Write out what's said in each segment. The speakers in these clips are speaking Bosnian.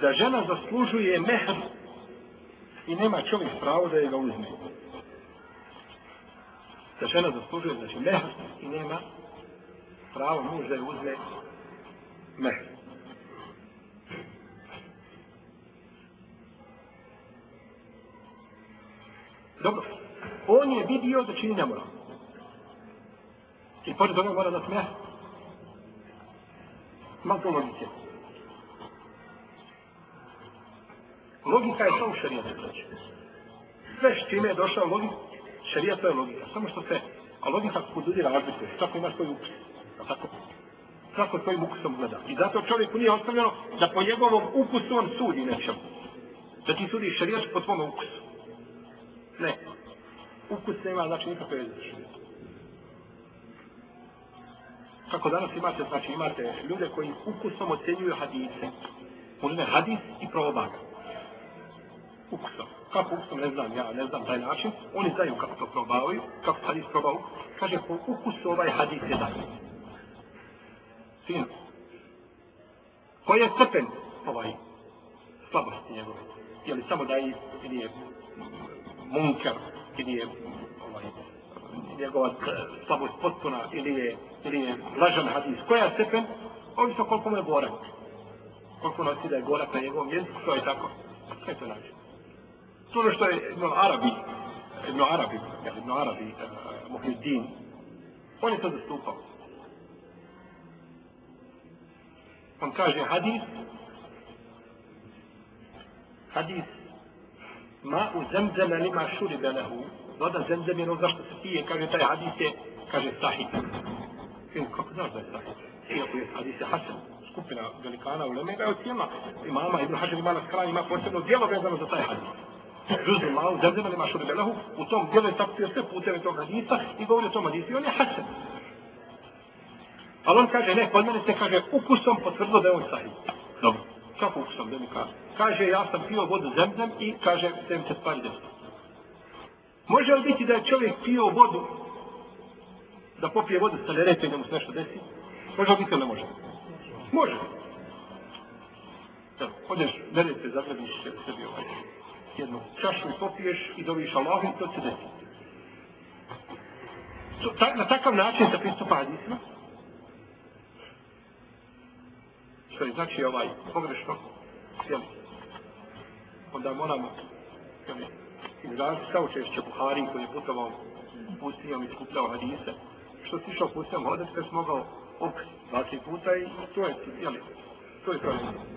da žena zaslužuje mehr i nema čovjek pravo da je ga uzme. Da žena zaslužuje, znači mehr i nema pravo muž da je uzme mehr. Dobro. On je vidio da čini nemoral. I pored toga mora da smije. Ima to Logika je to u šarijetu. Sve s čime je došao logik, šarijat to je logika. Samo što se, a logika kod ljudi razlikuje. Svako ima svoj ukus. Tako? Svako svojim ukusom gleda. I zato čovjeku nije ostavljeno da po njegovom ukusu on sudi nečemu. Da ti sudi šarijat po svom ukusu. Ne. Ukus nema znači nikakve veze sa kako danas imate, znači imate ljude koji ukusom ocjenjuju hadise. Uzme hadis i probaga. Ukusom. Kako ukusom, ne znam, ja ne znam taj način. Oni znaju kako to probavaju, kako hadis probao. Kaže, po ukusu ovaj hadis je dan. Sinu. Koji je stepen ovaj slabosti njegove? Je li samo da je, ili je munker, ili je ovaj, njegova eh, slabost potpuna, ili je ili je lažan hadis. Koja je stepen? Ovisno koliko mu je borak. Koliko nosi da je gorak na njegovom jeziku, to je tako. Sve to način. تقول له ابن عربي. ابن عربي. يعني ابن عربي آه، محي الدين. هو اللي سد السوق كان كاجي حديث. حديث. ماء زمزم لما شرب له. هذا زمزم من وزارة الصحية كان يتعي حديثه. كاجي الصحيح فين كاكدار ذا الصحيح فين يقول حديث حسن. skupina velikana u Leme, da je ocijena imama Ibn Hađar ima na skrani, ima posebno dijelo vezano za. Žuzni malo, zazima nema šuri belahu, u tom dijelu je takvio sve puteve tog hadisa i govori o tom hadisu i on je hasan. Ali on kaže, ne, kod mene se kaže, ukusom potvrdilo da je on sahih. Dobro. Kako ukusom, da mi kaže? Kaže, ja sam pio vodu zemzem i kaže, da mi se stvari desno. Može li biti da je čovjek pio vodu da popije vodu sa leretom da mu se nešto desi? Može li biti ili ne može? Može. Da, odeš, lerete, zaglebiš se sebi ovaj jednu čašu i popiješ i dobiješ Allahom, to se desi. Ta, na takav način se pristupa hadisima. Što je znači ovaj pogrešno, jel? Onda moramo, jel, izraziti kao češće Buhari koji je putovao pustinjom i skupljao hadise, što si išao pustinjom hodati, kad si mogao opet dva, puta i to je, jel, to je pravilno.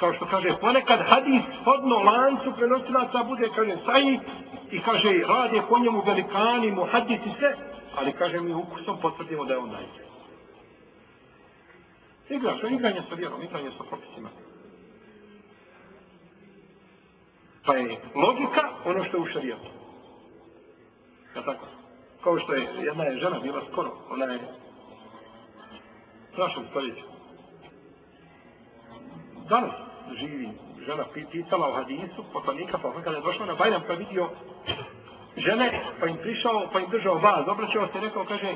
Kao što kaže, ponekad hadis shodno lancu prenosilaca bude, kaže, saji i kaže, rade po njemu velikani, mu hadisi sve, ali kaže, mi ukusom potvrdimo da je on najbolji. Igra, što igranje sa vjerom, igranje sa propisima. Pa je logika ono što je u šarijetu. Ja tako? Kao što je jedna je žena bila skoro, ona je strašno stoljeću. Danas živi žena pitala u hadisu, poslanika, pa kada je došla na Bajram, pa vidio žene, pa im prišao, pa im držao vas, obraćao se i rekao, kaže,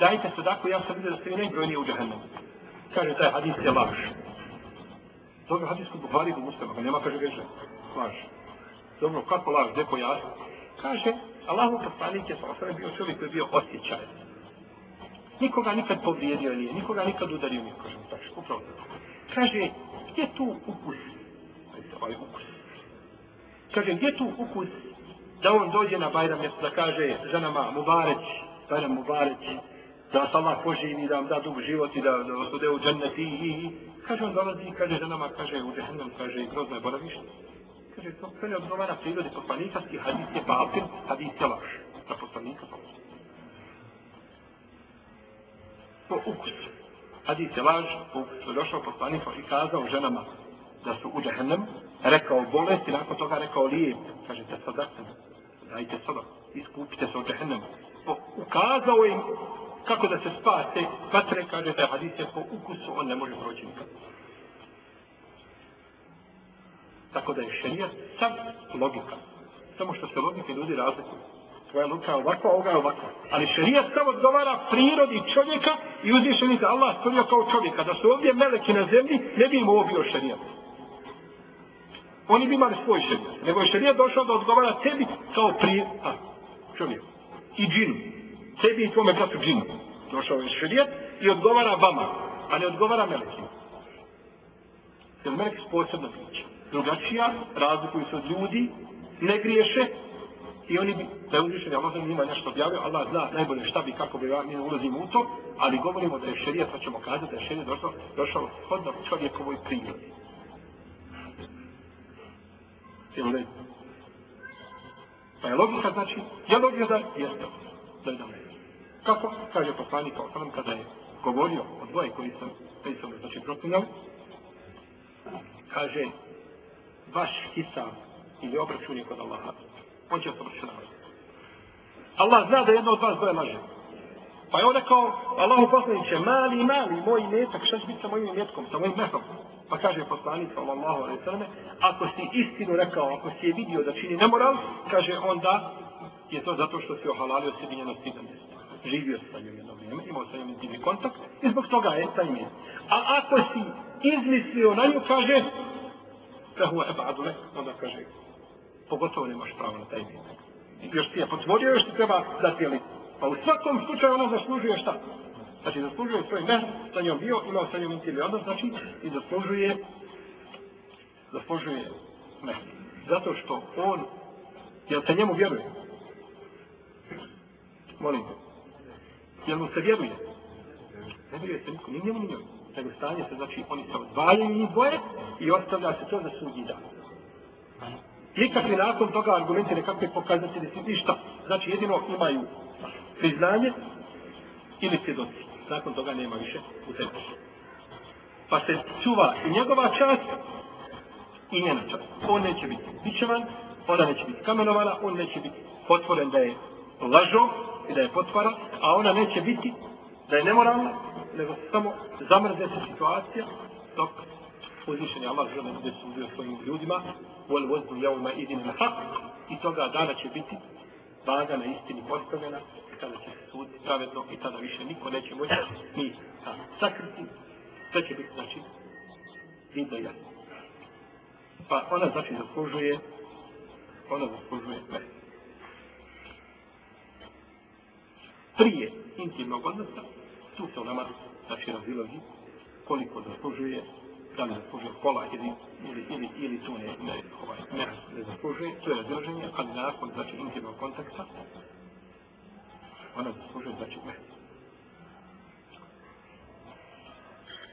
dajte se dako, ja sam vidio da ste vi najbrojniji u džahennemu. Kaže, taj hadis je laž. Dobro, hadis kod Buhari do Muslima, ga nema, kaže, veže, laž. Dobro, kako laž, gdje pojasni? Kaže, Allahu poslanik je sa bio čovjek koji je bio osjećaj. Nikoga nikad povrijedio nije, nikoga nikad udario nije, kaže, tako, upravo tako. Kaže, gdje tu ukus? Ovaj ukus. Kažem, gdje tu ukus da on dođe na Bajram da kaže ženama Mubareć, Bajram Mubareć, da vas Allah poživi, da vam da dug život i da, da vas ude u džennet i, i, kaže on dolazi i kaže ženama, kaže u džehennem, kaže grozno je boravište kaže to sve ne odgovara prirodi poslanika i hadis je batil, hadis je laž. Za poslanika to. Po ukusu. Hadis je laž, po je došao poslanik i kazao ženama da su u džahennem, rekao bolest i nakon toga rekao lijep. Kaže, te sadatem, dajte sada, iskupite se od džahennem. Ukazao im kako da se spase, patre, kaže, da hadis je po ukusu, on ne može proći nikad. Tako da je šenija sam logika. Samo što se logike ljudi razlikuju tvoja ruka je ovakva, ovoga je ovakva. Ali šerijat samo odgovara prirodi čovjeka i uzvišeni za Allah stvorio kao čovjeka. Da su ovdje meleki na zemlji, ne bi im ovo bio šerijat. Oni bi imali svoj šerijat. Nego je šerijat došao da odgovara tebi kao pri... A, čovjek. I džinu. Tebi i tvome bratu džinu. Došao je šerijat i odgovara vama. A ne odgovara melekima. Jer melek je posebna priča. Drugačija, razlikuju se od ljudi, ne griješe, i oni bi, da je uzvišen, Allah im njima nešto objavio, Allah zna najbolje šta bi, kako bi, mi ne ulazimo u to, ali govorimo da je šerija, pa ćemo kazati da je šerija došla, došao shodno čovjekovoj prirodi. Jel ne? Pa je logika, znači, je logika da jeste, da je da. Kako? Kaže poslanik, kao sam kada je govorio o dvoje koji sam, koji sam, znači, proklinjali, kaže, vaš hisab ili obračun je kod Allaha, on će se. Allah zna da jedno od vas dvoje laže. Pa je on rekao, Allahu poslaniće, mali, mali, moj metak, šta će biti sa mojim metkom, sa mojim mehom? Pa kaže poslanik, sallallahu alaihi sallam, ako si istinu rekao, ako si je vidio da čini nemoral, kaže onda je to zato što si ohalalio sebi njeno stidno. Živio sa njom jedno vrijeme, imao sa njom intimni kontakt i zbog toga je taj mjesto. A ako si izmislio na nju, kaže, fehu ebadu le, onda kaže, pogotovo nemaš pravo na taj mjesto. Još ti je potvorio, još ti treba dati li. Pa u svakom slučaju ona zaslužuje šta? Znači, zaslužuje svoj mehr, sa njom bio, imao sa njom intimni odnos, znači, i zaslužuje, zaslužuje mehr. Zato što on, jel se njemu vjeruje? Molim te. Jel mu se vjeruje? Ne vjeruje se nikom, ni njemu, ni njemu. Nego stanje se, znači, oni se odvajaju njih dvoje i ostavlja se to za sudnji dan. Nikakvi nakon toga argumenti nekakve pokazatelji su ništa. Znači jedino imaju priznanje ili svjedoci. Nakon toga nema više u tebi. Pa se čuva i njegova čast i njena čast. On neće biti bićevan, ona neće biti kamenovana, on neće biti potvoren da je lažo i da je potvara, a ona neće biti da je nemoralna, nego samo zamrze se situacija dok uzvišen je Allah žele bude sudio svojim ljudima. Wal vozbu yawma idin na hak, i toga dana će biti vaga na istini postavljena. Kada će se suditi pravedno i tada više niko neće moći ni sakriti. Sve će biti znači vidno jasno. Pa ona znači zaslužuje ona zaslužuje sve prije intimnog odnosa tu se u nama znači razilazi koliko zaslužuje da ne zaslužuje kola ili, ili, ili, ili tu ne, ne, ovaj, ne, ne zaslužuje, to je razilaženje, ali nakon znači intimnog kontakta, ona zaslužuje znači meh.